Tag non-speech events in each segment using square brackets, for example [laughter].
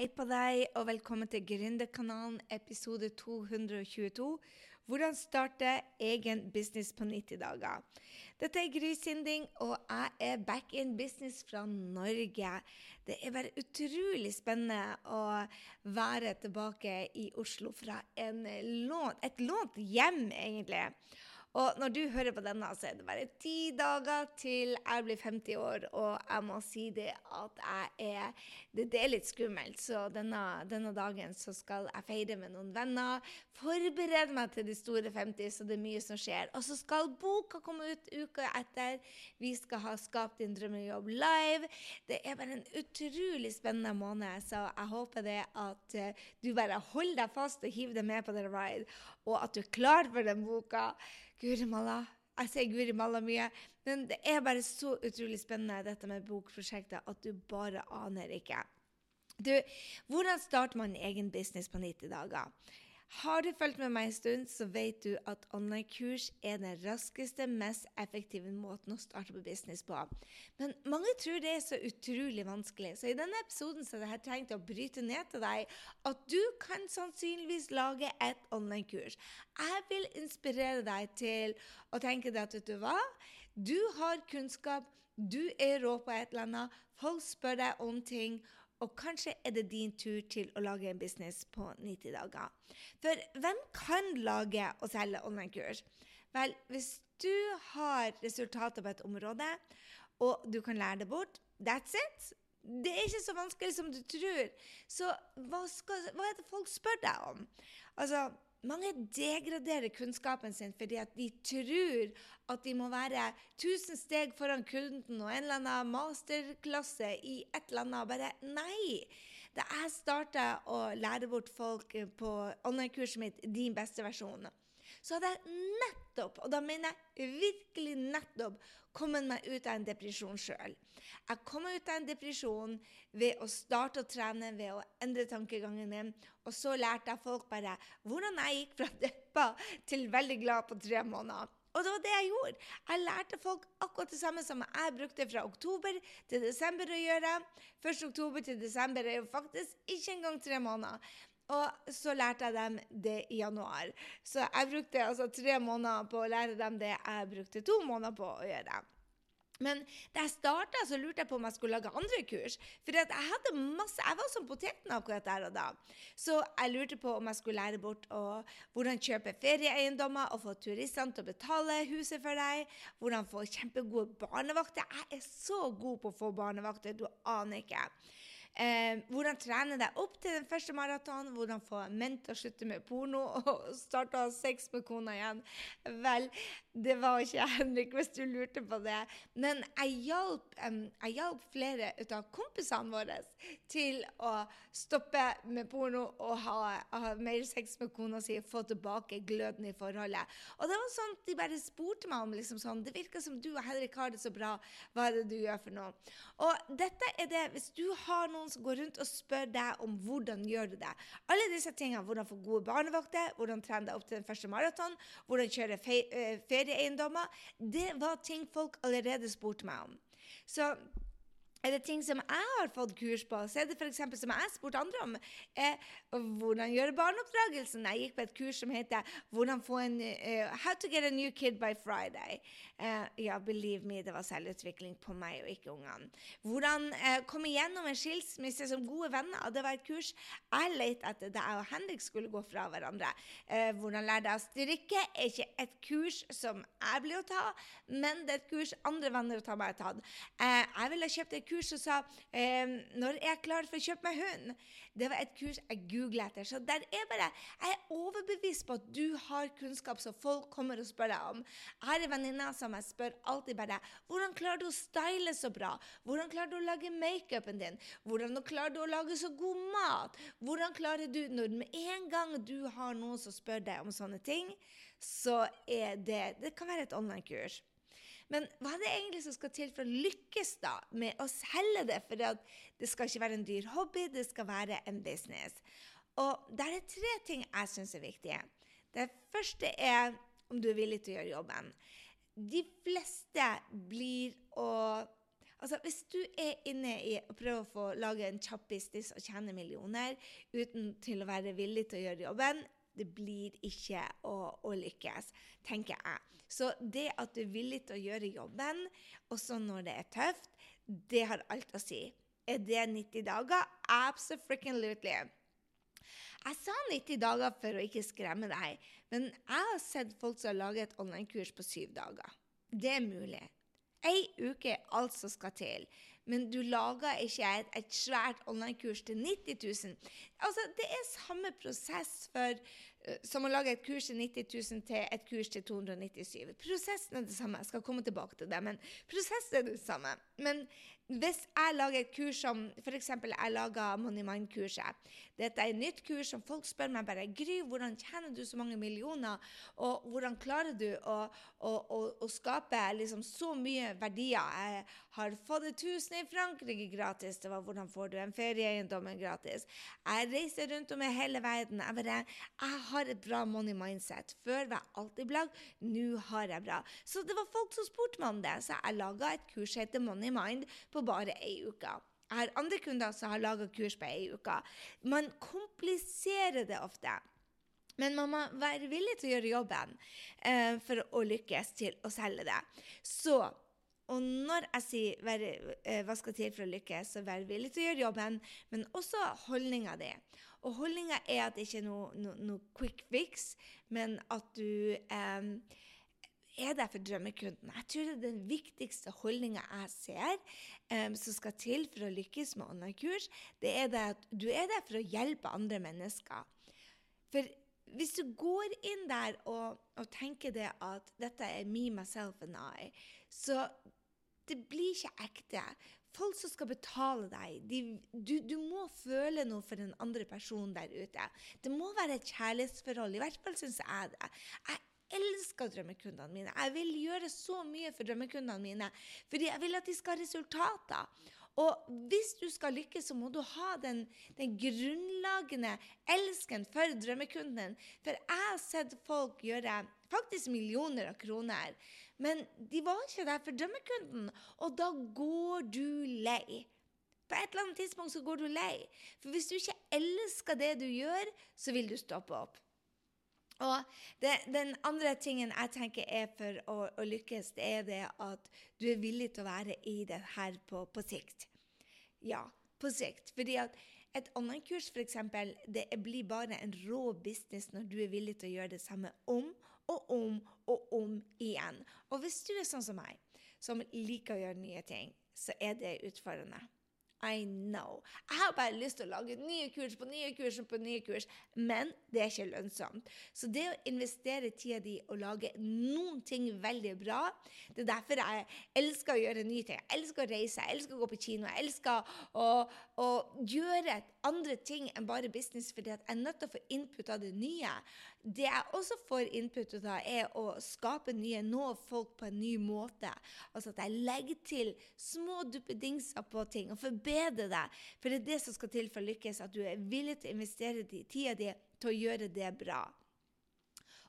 Hei på deg, og velkommen til Gründerkanalen episode 222. Hvordan starte egen business på 90 dager. Dette er Gry Sinding, og jeg er back in business fra Norge. Det er bare utrolig spennende å være tilbake i Oslo fra lånt, et lånt hjem, egentlig. Og når du hører på denne, så er det bare ti dager til jeg blir 50 år. Og jeg må si det at jeg er Det, det er litt skummelt. Så denne, denne, dagen så skal jeg feire med noen venner. Forberede meg til de store 50, så det er mye som skjer. Og så skal boka komme ut uka etter. Vi skal ha Skap din drømmejobb live. Det er bare en utrolig spennende måned, så jeg håper det at uh, du bare holder deg fast og hiver deg med på the ride, og at du er klar for den boka. Guri malla. Jeg sier Guri malla mye. Men det er bare så utrolig spennende, dette med bokprosjektet, at du bare aner ikke. Du, hvordan starter man egen business på 90 dager? Har du fulgt med meg en stund, så vet du at online-kurs er den raskeste, mest effektive måten å starte på business på. Men mange tror det er så utrolig vanskelig, så i denne episoden så har jeg tenkt å bryte ned til deg at du kan sannsynligvis lage et online-kurs. Jeg vil inspirere deg til å tenke deg at vet du hva? Du har kunnskap, du er rå på et eller annet, folk spør deg om ting. Og kanskje er det din tur til å lage en business på 90 dager. For hvem kan lage og selge online-kurs? Vel, hvis du har resultater på et område, og du kan lære det bort, that's it. Det er ikke så vanskelig som du tror. Så hva, skal, hva er det folk spør deg om? Altså, mange degraderer kunnskapen sin fordi at de tror at de må være 1000 steg foran kunden og en eller annen masterklasse i et eller annet. Bare nei! Da jeg starta å lære bort folk på online-kurset mitt Din beste versjon, så hadde jeg nettopp, og da mener jeg virkelig nettopp, kommet meg ut av en depresjon sjøl. Jeg kom ut av en depresjon ved å starte å trene, ved å endre tankegangen min. Og så lærte jeg folk bare hvordan jeg gikk fra [laughs] deppa til veldig glad på tre måneder. Og det var det jeg gjorde. Jeg lærte folk akkurat det samme som jeg brukte fra oktober til desember å gjøre. 1. oktober til desember er jo faktisk ikke engang tre måneder. Og så lærte jeg dem det i januar. Så jeg brukte altså tre måneder på å lære dem det jeg brukte to måneder på å gjøre. Men da jeg starta, lurte jeg på om jeg skulle lage andre kurs. For jeg hadde masse, jeg var som poteten akkurat der og da. Så jeg lurte på om jeg skulle lære bort å, hvordan kjøpe ferieeiendommer og få turistene til å betale huset for deg. Hvordan få kjempegode barnevakter. Jeg er så god på å få barnevakter, du aner ikke. Eh, hvordan trene deg opp til den første maratonen. Hvordan få menn til å slutte med porno og starte å ha sex med kona igjen. Vel, det var ikke Henrik, hvis du lurte på det. Men jeg hjalp, jeg hjalp flere av kompisene våre til å stoppe med porno og ha, ha mer sex med kona si, få tilbake gløden i forholdet. Og det var sånn de bare spurte meg om liksom sånn Det virker som du og Henrik har det så bra. Hva er det du gjør for noe? Og dette er det Hvis du har noe noen som går rundt og spør deg om hvordan gjør du det. Alle disse tingene, Hvordan få gode barnevakter, hvordan trene deg opp til den første maraton, hvordan kjøre eh, ferieeiendommer, det var ting folk allerede spurte meg om. Så er det ting som jeg har fått kurs på, så er det f.eks. som jeg spurte andre om, er hvordan gjøre barneoppdragelsen. Jeg gikk på et kurs som heter hvordan få en, uh, How to get a new kid by Friday. Uh, ja, believe me, det var selvutvikling på meg og ikke ungene. Hvordan uh, komme gjennom en skilsmisse som gode venner. Det var et kurs jeg lette etter da jeg og Henrik skulle gå fra hverandre. hvordan lære deg å strikke er ikke et kurs som jeg blir å ta, men det er et kurs andre venner av meg har tatt. jeg ville kjøpt et kurs som sa eh, når jeg er klar for å kjøpe meg hund. Det var et kurs jeg googla etter. Så der er bare, jeg er overbevist på at du har kunnskap som folk kommer og spør deg om. Jeg har en venninne som jeg spør alltid bare hvordan klarer du å style så bra? Hvordan klarer du å lage makeupen din? Hvordan klarer du å lage så god mat? Hvordan klarer du, når med en gang du har noen som spør deg om sånne ting, så er det Det kan være et online-kurs. Men hva er det egentlig som skal til for å lykkes da med å selge det? For det skal ikke være en dyr hobby, det skal være en business. Og der er tre ting jeg syns er viktige. Det første er om du er villig til å gjøre jobben. De fleste blir å Altså, Hvis du er inne i å prøve å få lage en kjapp business og tjene millioner uten til å være villig til å gjøre jobben, det blir ikke å, å lykkes, tenker jeg. Så det at du er villig til å gjøre jobben, også når det er tøft, det har alt å si. Er det 90 dager? Absolutely. Jeg sa 90 dager for å ikke skremme deg, men jeg har sett folk som har laget et online-kurs på syv dager. Det er mulig. Ei uke er alt som skal til. Men du lager ikke et, et svært online-kurs til 90 000. Altså, det er samme prosess for, uh, som å lage et kurs til 90 000 til et kurs til 297. Prosessen er det samme. Jeg skal komme tilbake til det, men prosessen er det samme. Men hvis jeg lager et kurs som f.eks. jeg lager Money Mind-kurset Dette er et nytt kurs som folk spør meg bare Gry, hvordan tjener du så mange millioner? Og hvordan klarer du å, å, å, å skape liksom så mye verdier? Jeg har fått et hus i Frankrike gratis. Det var hvordan får du en ferieeiendom gratis? Jeg reiser rundt om i hele verden. Jeg, bare, jeg har et bra money mindset. Før var jeg alltid blag, nå har jeg bra. Så det var folk som spurte meg om det, så jeg laga et kurs som heter Money Mind. på bare ei uke. Jeg har andre kunder som har laga kurs på ei uke. Man kompliserer det ofte. Men man må være villig til å gjøre jobben eh, for å lykkes til å selge det. Så og når jeg sier eh, hva skal til for å lykkes, så vær villig til å gjøre jobben, men også holdninga di. Og holdninga er at det ikke er noe, noe, noe quick fix, men at du eh, er der for drømmekunden. Jeg tror det er den viktigste holdninga jeg ser um, som skal til for å lykkes med online-kurs. Det er det at du er der for å hjelpe andre mennesker. For hvis du går inn der og, og tenker det at dette er me, myself and I, så det blir ikke ekte. Folk som skal betale deg, de, du, du, må føle noe for den andre personen der ute. Det må være et kjærlighetsforhold. I hvert fall syns jeg det. Jeg elsker drømmekundene mine. Jeg vil gjøre så mye for drømmekundene mine, fordi jeg vil at de skal ha resultater. Og hvis du skal lykkes, så må du ha den, den grunnlagende elsken for drømmekunden. For jeg har sett folk gjøre faktisk millioner av kroner, men de var ikke der for drømmekunden. Og da går du lei. På et eller annet tidspunkt så går du lei. For hvis du ikke elsker det du gjør, så vil du stoppe opp. Og det, Den andre tingen jeg tenker er for å, å, lykkes, det er det at du er villig til å være i det her på, på sikt. Ja, på sikt. Fordi at et online-kurs f.eks. det blir bare en rå business når du er villig til å gjøre det samme om og om og om igjen. Og hvis du er sånn som meg, som liker å gjøre nye ting, så er det utfordrende. I know. Jeg har bare lyst til å lage nye kurs på nye kurs på nye kurs, men det er ikke lønnsomt. Så det å investere tida di og lage noen ting veldig bra Det er derfor jeg elsker å gjøre nye ting. Jeg elsker å reise, jeg elsker å gå på kino, jeg elsker å, å gjøre andre ting enn bare business, fordi jeg er nødt til å få input av det nye. Det jeg også får input av, er å skape nye, nå folk på en ny måte. Altså at jeg legger til små duppedingser på ting og forbedrer det. For det er det som skal til for å lykkes, at du er villig til å investere tida di til å gjøre det bra.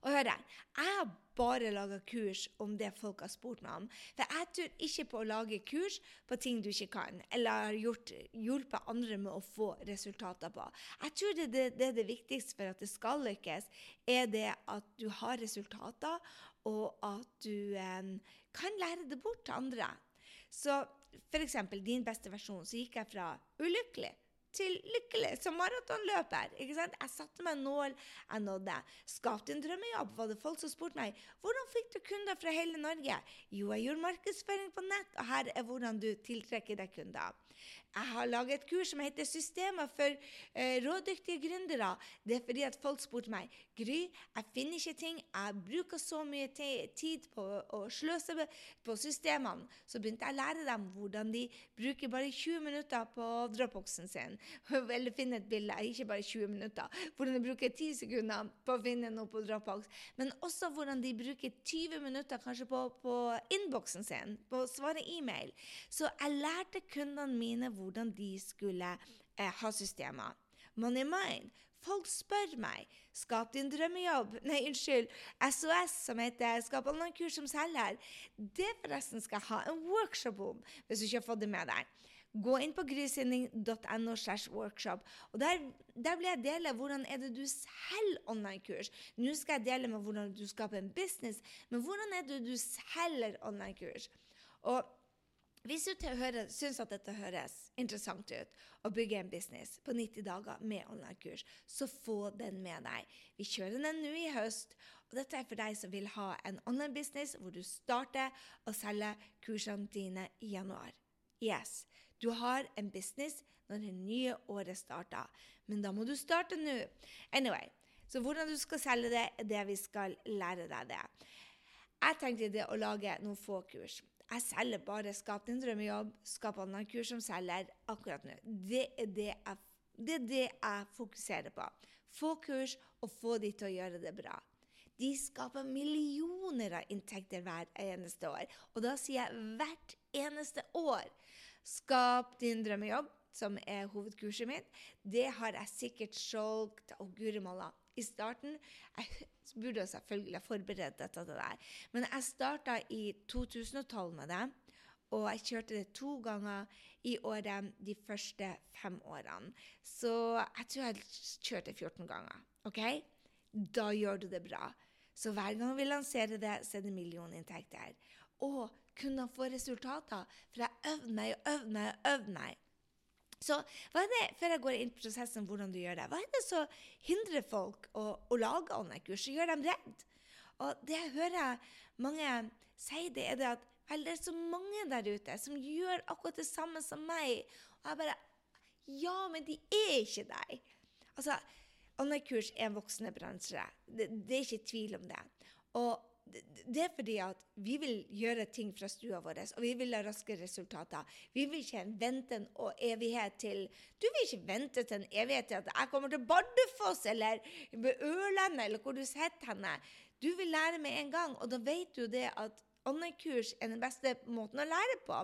Og hør her, jeg har bare laga kurs om det folk har spurt meg om. For jeg tror ikke på å lage kurs på ting du ikke kan, eller har gjort, hjulpet andre med å få resultater på. Jeg tror det, det, det det viktigste for at det skal lykkes, er det at du har resultater, og at du eh, kan lære det bort til andre. Så f.eks. din beste versjon, så gikk jeg fra ulykkelig til lykkelig som maratonløper. ikke sant? Jeg satte meg en nål jeg nådde. Skapte en drømmejobb, var det folk som spurte meg. Hvordan fikk du kunder fra hele Norge? Jo, jeg gjorde markedsføring på nett, og her er hvordan du tiltrekker deg kunder. Jeg har laget et kurs som heter 'Systemer for eh, rådyktige gründere'. Det er fordi at folk spurte meg Gry, jeg finner ikke ting. Jeg bruker så mye tid på å sløse på systemene. Så begynte jeg å lære dem hvordan de bruker bare 20 minutter på dropboxen sin. [laughs] Eller finne et bilde. Ikke bare 20 minutter. Hvordan de bruker 10 sekunder på å finne noe på dropbox. Men også hvordan de bruker 20 minutter kanskje på, på innboksen sin, på å svare e-mail. Så jeg lærte kundene mine hvordan de skulle eh, ha systemer. Money Mind. Folk spør meg Skap din drømmejobb. [laughs] Nei, unnskyld. SOS, som heter Skap online-kurs som selger. Det forresten skal jeg ha en workshop om, hvis du ikke har fått det med deg. Gå inn på grysynding.no workshop. og der, der, vil jeg dele hvordan er det du selger online-kurs. Nå skal jeg dele med hvordan du skaper en business, men hvordan er det du selger online-kurs. Og hvis du syns at dette høres interessant ut, å bygge en business på 90 dager med online-kurs, så få den med deg. Vi kjører den nå i høst, og dette er for deg som vil ha en online-business hvor du starter å selge kursene dine i januar. Yes, du har en business når det nye året starter, men da må du starte nå. Anyway, så hvordan du skal selge det, er det vi skal lære deg det. Jeg tenkte det å lage noen få kurs. Jeg selger bare Skap din drømmejobb, Skap online-kurs som selger akkurat nå. Det er det, jeg, det er det jeg fokuserer på. Få kurs og få de til å gjøre det bra. De skaper millioner av inntekter hver eneste år. Og da sier jeg hvert eneste år. Skap din drømmejobb, som er hovedkurset mitt, det har jeg sikkert solgt og guri malla i starten. Jeg burde jeg selvfølgelig ha forberedt dette til der. Men jeg starta i 2012 med det. Og jeg kjørte det to ganger i året de første fem årene. Så jeg tror jeg kjørte 14 ganger. ok? Da gjør du det bra. Så hver gang vi lanserer det, så er det millioninntekter. Og kunne få resultater. For jeg øvde meg og øvde meg og øvde meg. Så hva er det, før jeg går inn på prosessen hvordan du gjør det, hva er det som hindrer folk å, å lage online-kurs og gjør dem redd? Og det jeg hører mange si, det er det at vel, det er så mange der ute som gjør akkurat det samme som meg. Og jeg bare Ja, men de er ikke deg. Altså, online-kurs er en voksende bransje. Det, det er ikke tvil om det. Og det er fordi at vi vil gjøre ting fra stua vår, og vi vil ha raske resultater. Vi vil ikke vente en evighet til Du vil ikke vente til en evighet til at jeg kommer til Bardufoss eller Ørlandet eller hvor du sitter henne. Du vil lære med en gang, og da vet du det at online-kurs er den beste måten å lære på.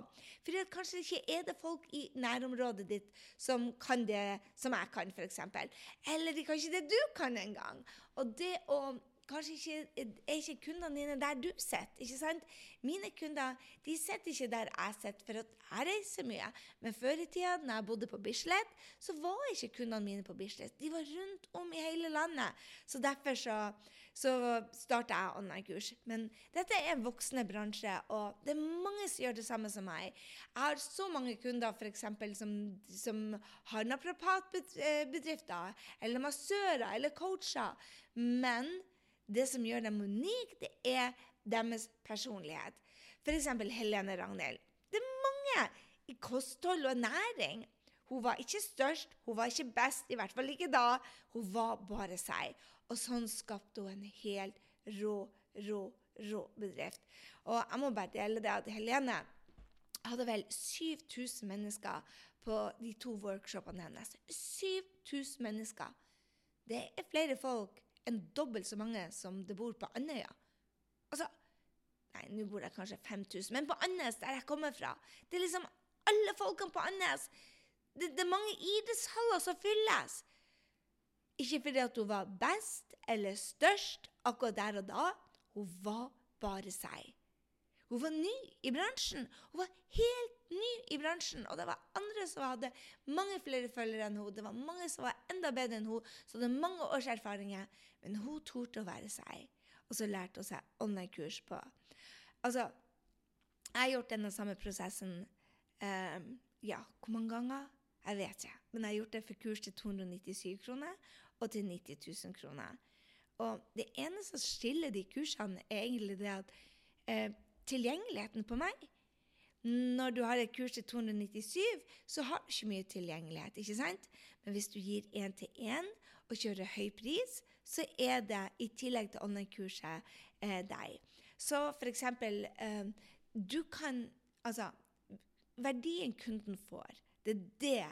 For kanskje ikke er det folk i nærområdet ditt som kan det som jeg kan, f.eks. Eller de kan ikke det du kan engang. Og det å Kanskje ikke, er ikke kundene dine der du sitter. ikke sant? Mine kunder de sitter ikke der jeg sitter, for at jeg reiser mye. Men før i tida, da jeg bodde på Bislett, så var ikke kundene mine på Bislett. De var rundt om i hele landet. Så derfor så, så starta jeg online-kurs. Men dette er en voksende bransje, og det er mange som gjør det samme som meg. Jeg har så mange kunder eksempel, som, som har naprapatbedrifter, eller massører, eller coacher. Men det som gjør dem unike, det er deres personlighet. F.eks. Helene Ragnhild. Det er mange i kosthold og næring. Hun var ikke størst, hun var ikke best, i hvert fall ikke da. Hun var bare seg. Og sånn skapte hun en helt rå, rå, rå bedrift. Og jeg må bare dele det at Helene hadde vel 7000 mennesker på de to workshopene hennes. 7000 mennesker. Det er flere folk enn dobbelt så mange som det bor på Andøya. Altså Nei, nå bor det kanskje 5000, men på Andes, der jeg kommer fra Det er liksom alle folkene på Andes. Det, det er mange idrettshaller som fylles. Ikke fordi at hun var best eller størst akkurat der og da. Hun var bare seg. Hun var ny i bransjen. Hun var helt ny i bransjen. Og det var andre som hadde mange flere følgere enn hun. Det var mange som var enda bedre enn hun, det hadde mange års erfaringer. Men hun torde å være seg. Og så lærte hun seg online-kurs på Altså, jeg har gjort denne samme prosessen um, ja, hvor mange ganger? Jeg vet ikke. Men jeg har gjort det for kurs til 297 kroner og til 90 000 kroner. Og det eneste som skiller de kursene, er egentlig det at eh, tilgjengeligheten på meg. Når du har et kurs til 297, så har du ikke mye tilgjengelighet. ikke sant? Men hvis du gir én til én og kjører høy pris, så er det i tillegg til online-kurset eh, deg. Så for eksempel eh, Du kan Altså, verdien kunden får, det er det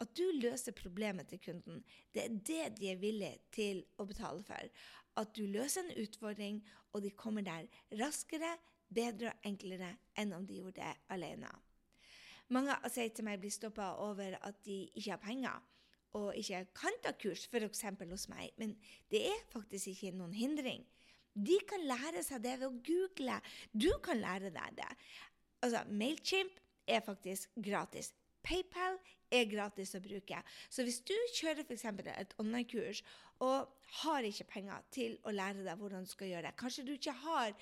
at du løser problemet til kunden. Det er det de er villige til å betale for. At du løser en utfordring, og de kommer der raskere, bedre og enklere enn om de gjorde det alene. Mange sier til meg blir stoppa over at de ikke har penger. og ikke kan ta kurs, f.eks. hos meg, men det er faktisk ikke noen hindring. De kan lære seg det ved å google. Du kan lære deg det. Altså, Mailchimp er faktisk gratis. PayPal er gratis å bruke. Så hvis du kjører f.eks. et online-kurs og har ikke penger til å lære deg hvordan du skal gjøre det, kanskje du ikke har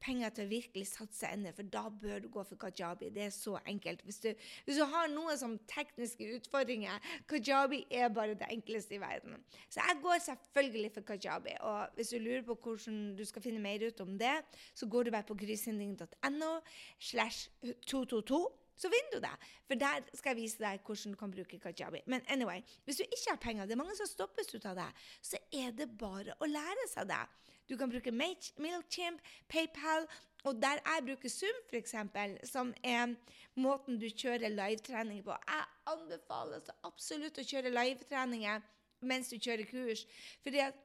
penger til å virkelig satse ennå, for da bør du gå for kajabi. Det er så enkelt. Hvis du, hvis du har noen som tekniske utfordringer, kajabi er bare det enkleste i verden. Så jeg går selvfølgelig for kajabi. Og hvis du lurer på hvordan du skal finne mer ut om det, så går du bare på grysynding.no slash 222 så vinner du det. For der skal jeg vise deg hvordan du kan bruke kajabi. Men anyway, hvis du ikke har penger, det er mange som stoppes ut av det, så er det bare å lære seg det. Du kan bruke Mailchimp, PayPal, og der jeg bruker Zoom, f.eks., som er måten du kjører livetrening på. Jeg anbefaler så absolutt å kjøre livetreninger mens du kjører kurs. fordi at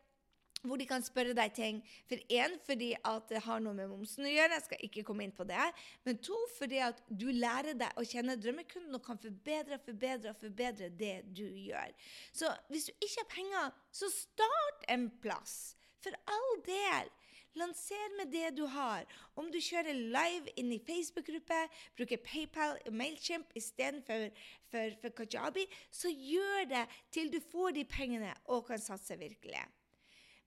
hvor de kan spørre deg ting. For én, fordi at det har noe med momsen å gjøre, jeg skal ikke komme inn på det. Men to, fordi at du lærer deg å kjenne drømmekunden og kan forbedre og forbedre forbedre det du gjør. Så hvis du ikke har penger, så start en plass. For all del. Lanser med det du har. Om du kjører live inn i Facebook-gruppe, bruker PayPal og Mailchimp istedenfor for, for Kajabi, så gjør det til du får de pengene og kan satse virkelig.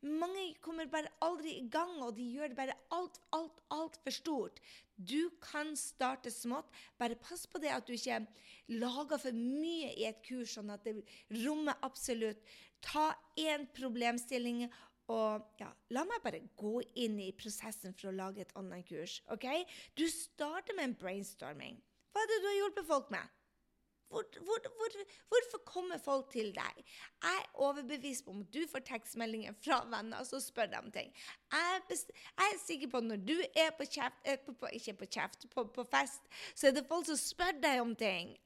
Mange kommer bare aldri i gang, og de gjør det bare alt, alt, altfor stort. Du kan starte smått. Bare pass på det at du ikke lager for mye i et kurs, sånn at det rommer absolutt. Ta én problemstilling og ja, la meg bare gå inn i prosessen for å lage et online-kurs. ok? Du starter med en brainstorming. Hva er det du har hjulpet folk med? Hvor, hvor, hvor, hvorfor kommer folk til deg? Jeg er overbevist om at du får tekstmeldinger fra venner som spør deg om ting. Jeg er, jeg er, sikker på at når du er på kjeft, eh, på, på, ikke på kjeft, på, på fest, så er det folk som spør deg om ting.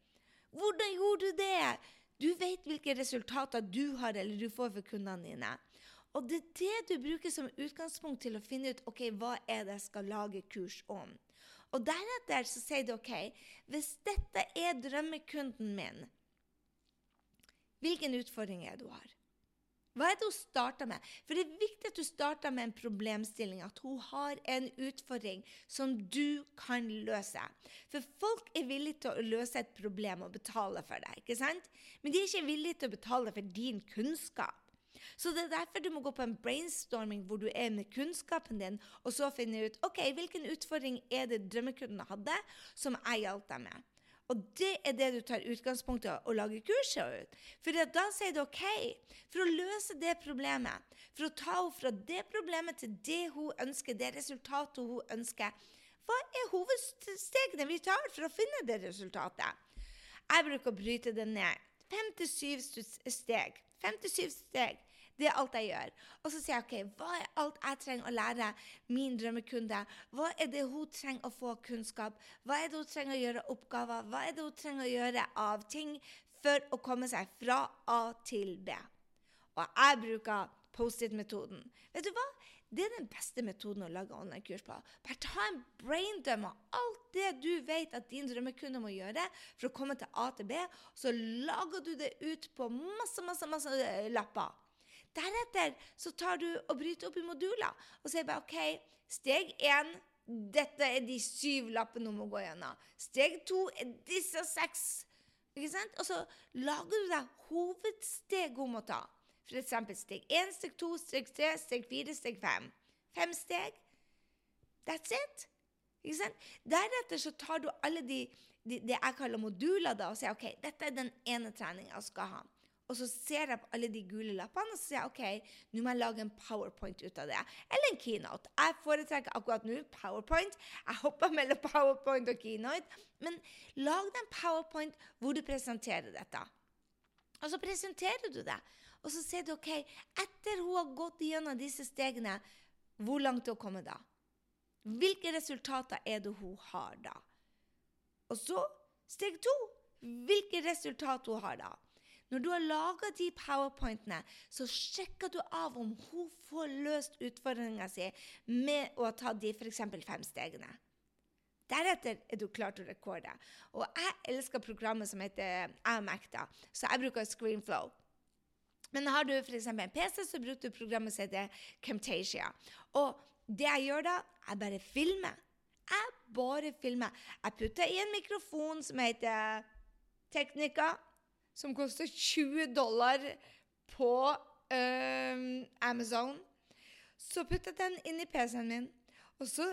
Hvordan gjorde du det? Du vet hvilke resultater du har eller du får for kundene dine. Og det er det du bruker som utgangspunkt til å finne ut ok, hva er det jeg skal lage kurs om. Og deretter så sier du OK, hvis dette er drømmekunden min, hvilken utfordring er det hun har? Hva er det hun starter med? For det er viktig at du starter med en problemstilling, at hun har en utfordring som du kan løse. For folk er villige til å løse et problem og betale for det, ikke sant? Men de er ikke villige til å betale for din kunnskap. Så det er derfor du må gå på en brainstorming hvor du er med kunnskapen din, og så finne ut ok, hvilken utfordring er det drømmekundene hadde, som jeg hjalp dem med. Og det er det du tar utgangspunkt i å lage kurset ut. For da sier du OK, for å løse det problemet, for å ta henne fra det problemet til det hun ønsker, det resultatet hun ønsker, hva er hovedstegene vi tar for å finne det resultatet? Jeg bruker å bryte det ned. Fem til syv steg. Fem til syv steg. Det er alt jeg gjør. Og så sier jeg OK, hva er alt jeg trenger å lære min drømmekunde? Hva er det hun trenger å få kunnskap? Hva er det hun trenger å gjøre oppgaver? Hva er det hun trenger å gjøre av ting for å komme seg fra A til B? Og jeg bruker Post-It-metoden. Vet du hva? Det er den beste metoden å lage online-kurs på. Bare ta en braindum av alt det du vet at din drømmekunde må gjøre for å komme til A til B, så lager du det ut på masse, masse, masse eh, lapper. Deretter så tar du og bryter opp i moduler og sier bare OK, steg én dette er de syv lappene du må gå gjennom. Steg to er disse seks. Ikke sant? Og så lager du deg hovedsteg hun må ta. Eksempel steg én, steg to, steg tre, steg fire, steg fem. Fem steg. That's it. Ikke sant? Deretter så tar du alle de, de, det jeg kaller moduler, da, og sier OK, dette er den ene treninga jeg skal ha. Og så ser jeg på alle de gule lappene og så sier jeg, OK, nå må jeg lage en powerpoint ut av det. Eller en keynote. Jeg foretrekker akkurat nå powerpoint. Jeg hopper mellom powerpoint og keynote. Men lag deg en powerpoint hvor du presenterer dette. Og så presenterer du det. Og så sier du OK, etter hun har gått gjennom disse stegene, hvor langt hun kommet da? Hvilke resultater er det hun har da? Og så steg to. Hvilke resultater hun har da? Når du har laga de powerpointene, så sjekker du av om hun får løst utfordringa si med å ta de f.eks. fem stegene. Deretter er du klar til å rekorde. Og jeg elsker programmet som heter Amacta, så jeg bruker Screenflow. Men har du f.eks. en PC, så bruker du programmet som heter Camtasia. Og det jeg gjør da, jeg bare filmer. Jeg bare filmer. Jeg putter i en mikrofon som heter Teknika, som koster 20 dollar på øh, Amazon. Så putter jeg den inn i PC-en min, og så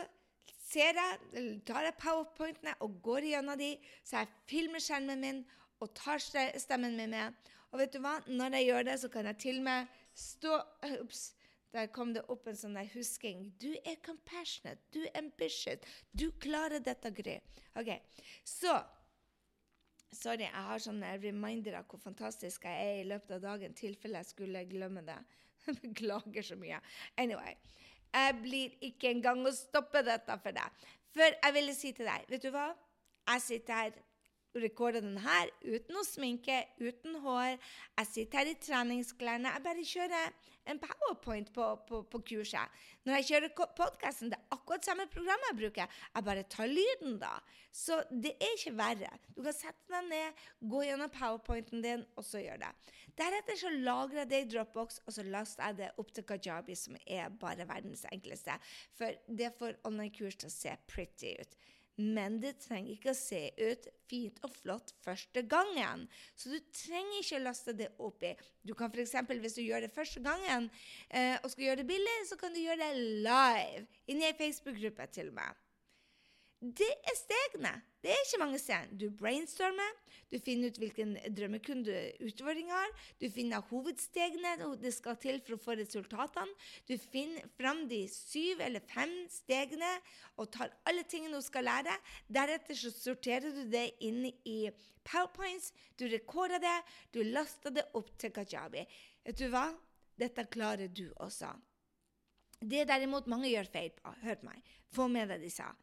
ser jeg, tar jeg powerpointene og går gjennom de, så jeg filmer skjermen min og tar stemmen min med. Og vet du hva? Når jeg gjør det, så kan jeg til og med stå Ops. Der kom det opp en sånn husking. Du er compassionate. Du er ambitious. Du klarer dette, Gry. OK. Så Sorry, jeg har sånne reminder av hvor fantastisk jeg er i løpet av dagen, tilfelle jeg skulle glemme det. [laughs] Beklager så mye. Anyway. Jeg blir ikke engang å stoppe dette for deg. For jeg ville si til deg, vet du hva? Jeg sitter her og rekorder den her uten å sminke, uten hår. Jeg sitter her i treningsklærne. Jeg bare kjører en powerpoint på, på, på kurset. Når jeg kjører podkasten, det er akkurat samme program jeg bruker. Jeg bare tar lyden, da. Så det er ikke verre. Du kan sette deg ned, gå gjennom powerpointen din, og så gjør det. Deretter så lagrer jeg det i Dropbox, og så laster jeg det opp til Kajabi, som er bare verdens enkleste. For det får online-kurs til å se pretty ut. Men det trenger ikke å se ut fint og flott første gangen. Så du trenger ikke å laste det opp i. Du kan f.eks. hvis du gjør det første gangen eh, og skal gjøre det billig, så kan du gjøre det live. Inni ei Facebook-gruppe til og med. Det er stegene. Det er ikke mange steg. Du brainstormer, du finner ut hvilken drømmekunde utfordring har, du finner hovedstegene det skal til for å få resultatene, du finner fram de syv eller fem stegene og tar alle tingene du skal lære. Deretter så sorterer du det inn i powerpoints, du rekorder det, du laster det opp til Kajabi. Vet du hva? Dette klarer du også. Det derimot mange gjør feil på, hør på meg, få med deg de sa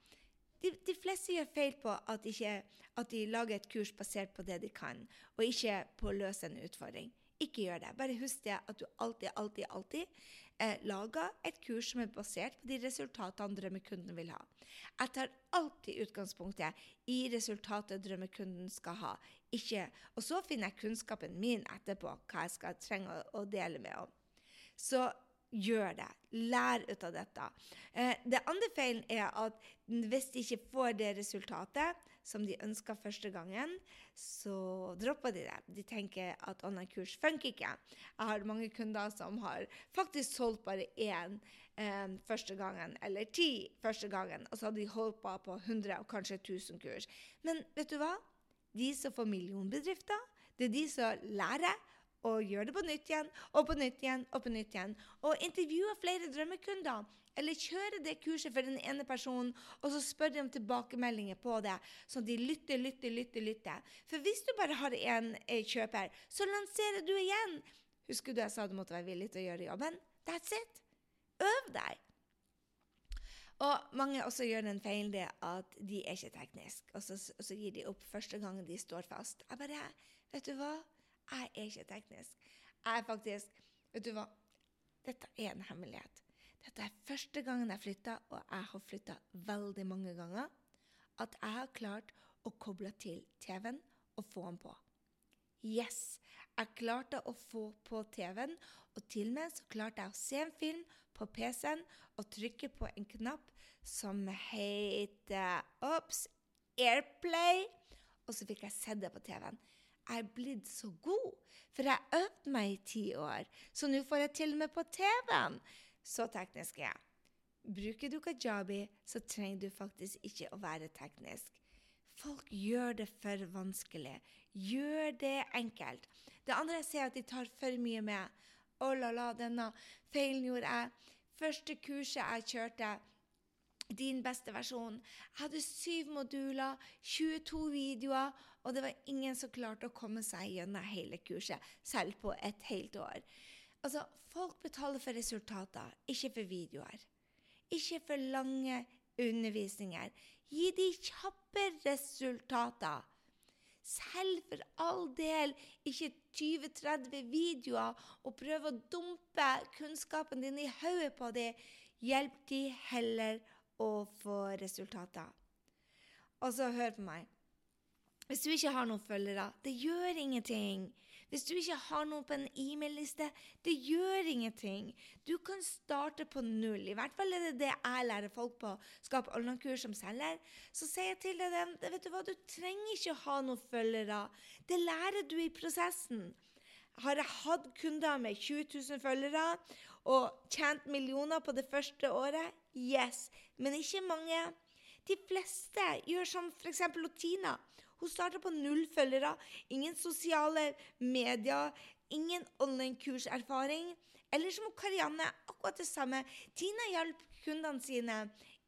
de, de, fleste gjør feil på at, ikke, at, de lager et kurs basert på det de kan, og ikke på å løse en utfordring. Ikke gjør det. Bare husk det at du alltid, alltid, alltid eh, lager et kurs som er basert på de resultatene drømmekunden vil ha. Jeg tar alltid utgangspunktet i resultatet drømmekunden skal ha. Ikke, og så finner jeg kunnskapen min etterpå, hva jeg skal trenge å, å dele med om. Så gjør det. Lær ut av dette. Eh, det andre feilen er at hvis de ikke får det resultatet som de ønska første gangen, så dropper de det. De tenker at online-kurs funker ikke. Jeg har mange kunder som har faktisk solgt bare én eh, første gangen, eller ti første gangen, og så har de holdt på på 100 og kanskje 1000 kurs. Men vet du hva? De som får millionbedrifter, det er de som lærer og gjør det på nytt igjen og på nytt igjen og på nytt igjen. Og intervjue flere drømmekunder. Eller kjøre det kurset for den ene personen, og så spør de om tilbakemeldinger på det. Så de lytter, lytter, lytter. lytter. For hvis du bare har én eh, kjøper, så lanserer du igjen. Husker du jeg sa du måtte være villig til å gjøre jobben? That's it. Øv deg. Og mange også gjør den feilen det at de er ikke tekniske, og så, og så gir de opp første gangen de står fast. Jeg bare Vet du hva? Jeg er ikke teknisk. Jeg er faktisk Vet du hva? Dette er en hemmelighet. Dette er første gangen jeg flytta, og jeg har flytta veldig mange ganger, at jeg har klart å koble til TV-en og få den på. Yes! Jeg klarte å få på TV-en, og til og med så klarte jeg å se en film på PC-en og trykke på en knapp som heter Ops, Airplay, og så fikk jeg sett det på TV-en jeg er blitt så god, for jeg øvde meg i ti år, så nå får jeg til og med på TV-en. Så teknisk er jeg. Bruker du kajabi, så trenger du faktisk ikke å være teknisk. Folk gjør det for vanskelig. Gjør det enkelt. Det andre jeg ser, at de tar for mye med. Å la la, denne feilen gjorde jeg. Første kurset jeg kjørte, din beste versjon. Jeg hadde syv moduler, 22 videoer, og det var ingen som klarte å komme seg gjennom hele kurset, selv på et helt år. Altså, folk betaler for resultater, ikke for videoer. Ikke for lange undervisninger. Gi de kjappe resultater. Selv for all del ikke 20-30 videoer og prøve å dumpe kunnskapen din i hodet på dem. Hjelp de heller å få resultater. Og så hør på meg. Hvis du ikke har noen følgere, det gjør ingenting. Hvis du ikke har noen på en e-mail-liste, det gjør ingenting. Du kan starte på null. I hvert fall er det det jeg lærer folk på Skap online-kurs som selger. Så sier jeg til deg vet du hva, du trenger ikke ha noen følgere. Det lærer du i prosessen. Har jeg hatt kunder med 20 000 følgere og tjent millioner på det første året? Yes, men ikke mange. De fleste gjør som f.eks. Tina. Hun starta på null følgere, ingen sosiale medier, ingen online-kurserfaring. Eller som Karianne, akkurat det samme. Tina hjalp kundene sine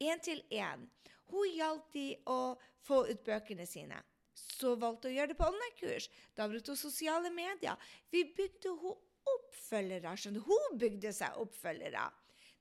én til én. Hun hjalp de å få ut bøkene sine. Så valgte hun å gjøre det på online-kurs. Da brukte hun sosiale medier. Vi bygde hun oppfølgere. skjønner Hun bygde seg oppfølgere.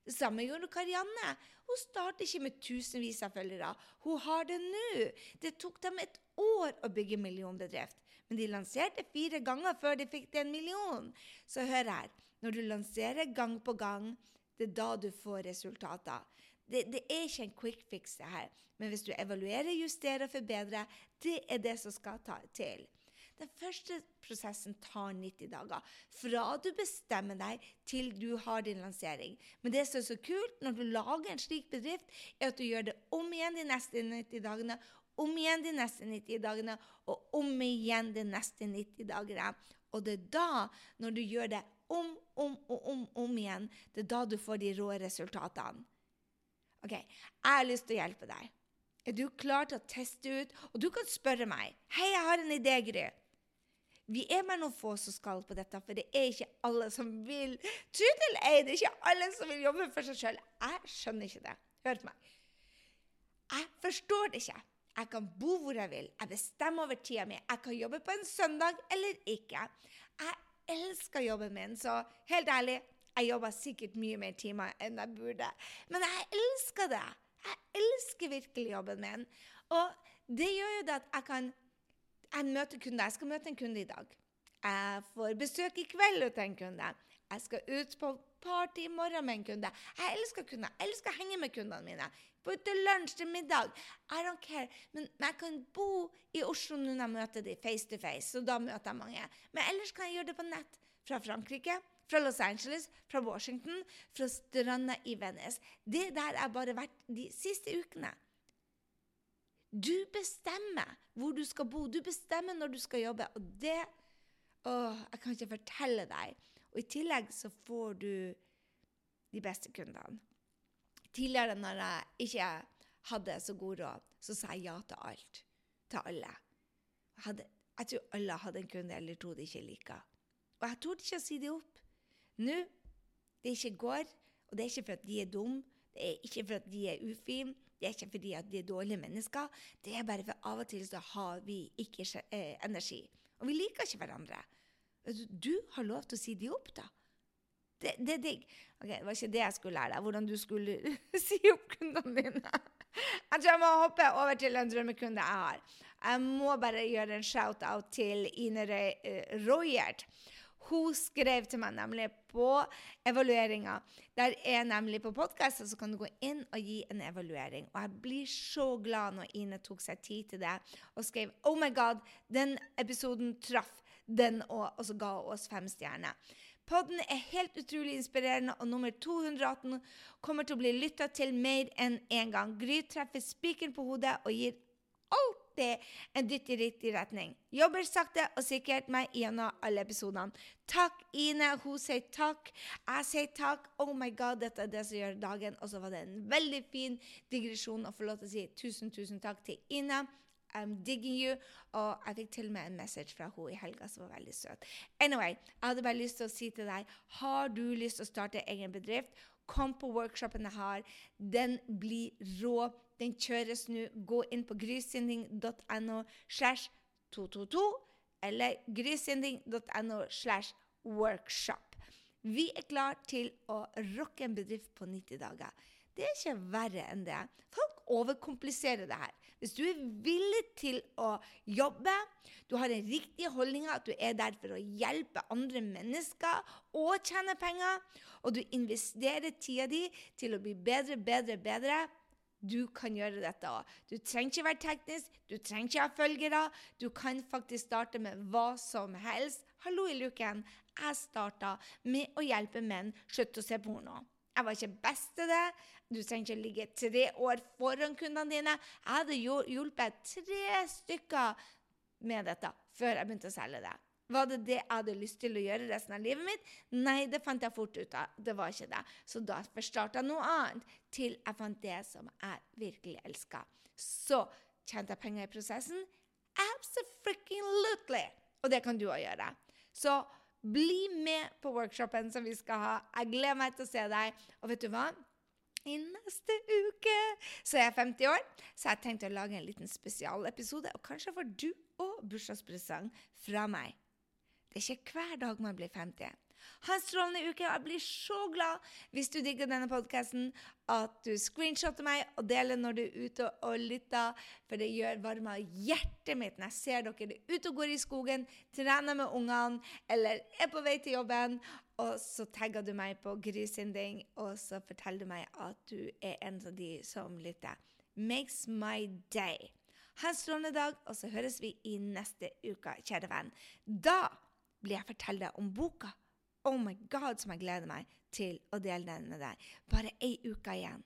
Det samme gjorde Karianne. Hun startet ikke med tusenvis av følgere. Hun har det nå. Det tok dem et år å bygge millionbedrift. Men de lanserte fire ganger før de fikk en million. Så hør her. Når du lanserer gang på gang, det er da du får resultater. Det, det, er ikke en quick fix, det her. Men hvis du evaluerer, justerer og forbedrer, det er det som skal ta til. Den første prosessen tar 90 dager. Fra du bestemmer deg til du har din lansering. Men det som er så kult når du lager en slik bedrift, er at du gjør det om igjen de neste 90 dagene, om igjen de neste 90 dagene og om igjen de neste 90 dagene. Og det er da, når du gjør det om, om og om, om igjen, det er da du får de rå resultatene. OK, jeg har lyst til å hjelpe deg. Er du klar til å teste ut? Og du kan spørre meg. 'Hei, jeg har en idé, Gry.' Vi er bare noen få som skal på dette, for det er ikke alle som vil Tro eller ei, det er ikke alle som vil jobbe for seg sjøl. Jeg skjønner ikke det. Hør på meg. Jeg forstår det ikke. Jeg kan bo hvor jeg vil. Jeg bestemmer over tida mi. Jeg kan jobbe på en søndag eller ikke. Jeg elsker jobben min, så helt ærlig, jeg jobber sikkert mye mer timer enn jeg burde. Men jeg elsker det. Jeg elsker virkelig jobben min. Og det gjør jo det at jeg kan jeg møter kunder. Jeg skal møte en kunde i dag. Jeg får besøk i kveld av en kunde. Jeg skal ut på party i morgen med en kunde. Jeg elsker kunder. Jeg elsker å henge med kundene mine. På til lunsj, til middag. I don't care. Men, jeg kan bo i Oslo når jeg møter dem face to face, og da møter jeg mange. Men ellers kan jeg gjøre det på nett. Fra Frankrike, fra Los Angeles, fra Washington, fra stranda i Venice. Det der har bare vært de siste ukene. Du bestemmer hvor du skal bo. Du bestemmer når du skal jobbe. Og det Åh, jeg kan ikke fortelle deg. Og i tillegg så får du de beste kundene. Tidligere, når jeg ikke hadde så god råd, så sa jeg ja til alt. Til alle. Jeg, hadde, jeg tror alle hadde en kunde eller to de ikke liker. Og jeg torde ikke å si det opp. Nå, det ikke går, og det er ikke for at de er dumme, det er ikke for at de er ufine, det er ikke fordi at de er dårlige mennesker. Det er bare for av og til så har vi ikke eh, energi. Og vi liker ikke hverandre. Du har lov til å si de opp, da. Det, det er digg. Ok, Det var ikke det jeg skulle lære deg, hvordan du skulle [laughs] si opp kundene dine. Jeg tror jeg må hoppe over til en drømmekunde jeg har. Jeg må bare gjøre en shout-out til Ine Royert. Hun skrev til meg nemlig på evalueringa. Der er nemlig på podkasten, så kan du gå inn og gi en evaluering. Og jeg blir så glad når Ine tok seg tid til det og skrev Oh my God, den episoden traff den òg, og så ga hun oss fem stjerner. Podden er helt utrolig inspirerende, og nummer 218 kommer til å bli lytta til mer enn én en gang. Gry treffer spikeren på hodet og gir alltid en dytt i riktig retning. Jobber sakte og sikkert meg gjennom alle episodene. Takk, Ine. Hun sier takk. Jeg sier takk. Oh my God, dette er det som gjør dagen. Og så var det en veldig fin digresjon å få lov til å si tusen, tusen takk til Ine. I'm digging you. Og jeg fikk til og med en message fra henne i helga som var veldig søt. Anyway, jeg hadde bare lyst til å si til deg, har du lyst til å starte egen bedrift, kom på workshopen jeg har. Den blir rå. Den kjøres nå. Gå inn på grysynding.no slash 222 eller grysynding.no slash workshop. Vi er klar til å rocke en bedrift på 90 dager. Det er ikke verre enn det. Folk overkompliserer det her. Hvis du er villig til å jobbe, du har den riktige holdninga, at du er der for å hjelpe andre mennesker og tjene penger, og du investerer tida di til å bli bedre, bedre, bedre, du kan gjøre dette òg. Du trenger ikke være teknisk, du trenger ikke ha følgere. Du kan faktisk starte med hva som helst. Hallo i luken. Jeg starta med å hjelpe menn slutte å se porno. Jeg var ikke best til det. Du trenger ikke ligge tre år foran kundene dine. Jeg hadde hjulpet tre stykker med dette før jeg begynte å selge det. Var det det jeg hadde lyst til å gjøre resten av livet mitt? Nei, det fant jeg fort ut av. Det var ikke det. Så da starta jeg noe annet, til jeg fant det som jeg virkelig elska. Så tjente jeg penger i prosessen. Absolutely! Og det kan du òg gjøre. Så bli med på workshopen som vi skal ha. Jeg gleder meg til å se deg. Og vet du hva? I neste uke så er jeg 50 år, så jeg tenkte å lage en liten spesialepisode. Og kanskje får du òg bursdagspresang fra meg. Det er ikke hver dag man blir 50. Ha en strålende uke. og Jeg blir så glad hvis du digger denne podkasten, at du screenshotter meg og deler når du er ute og lytter, for det gjør varme hjertet mitt når jeg ser dere er ute og går i skogen, trener med ungene eller er på vei til jobben, og så tagger du meg på Grysynding, og så forteller du meg at du er en av de som lytter. Makes my day. Ha en strålende dag, og så høres vi i neste uke, kjære venn. Da blir jeg fortelle deg om boka. Oh my God, som jeg gleder meg til å dele den med deg. Bare ei uke igjen.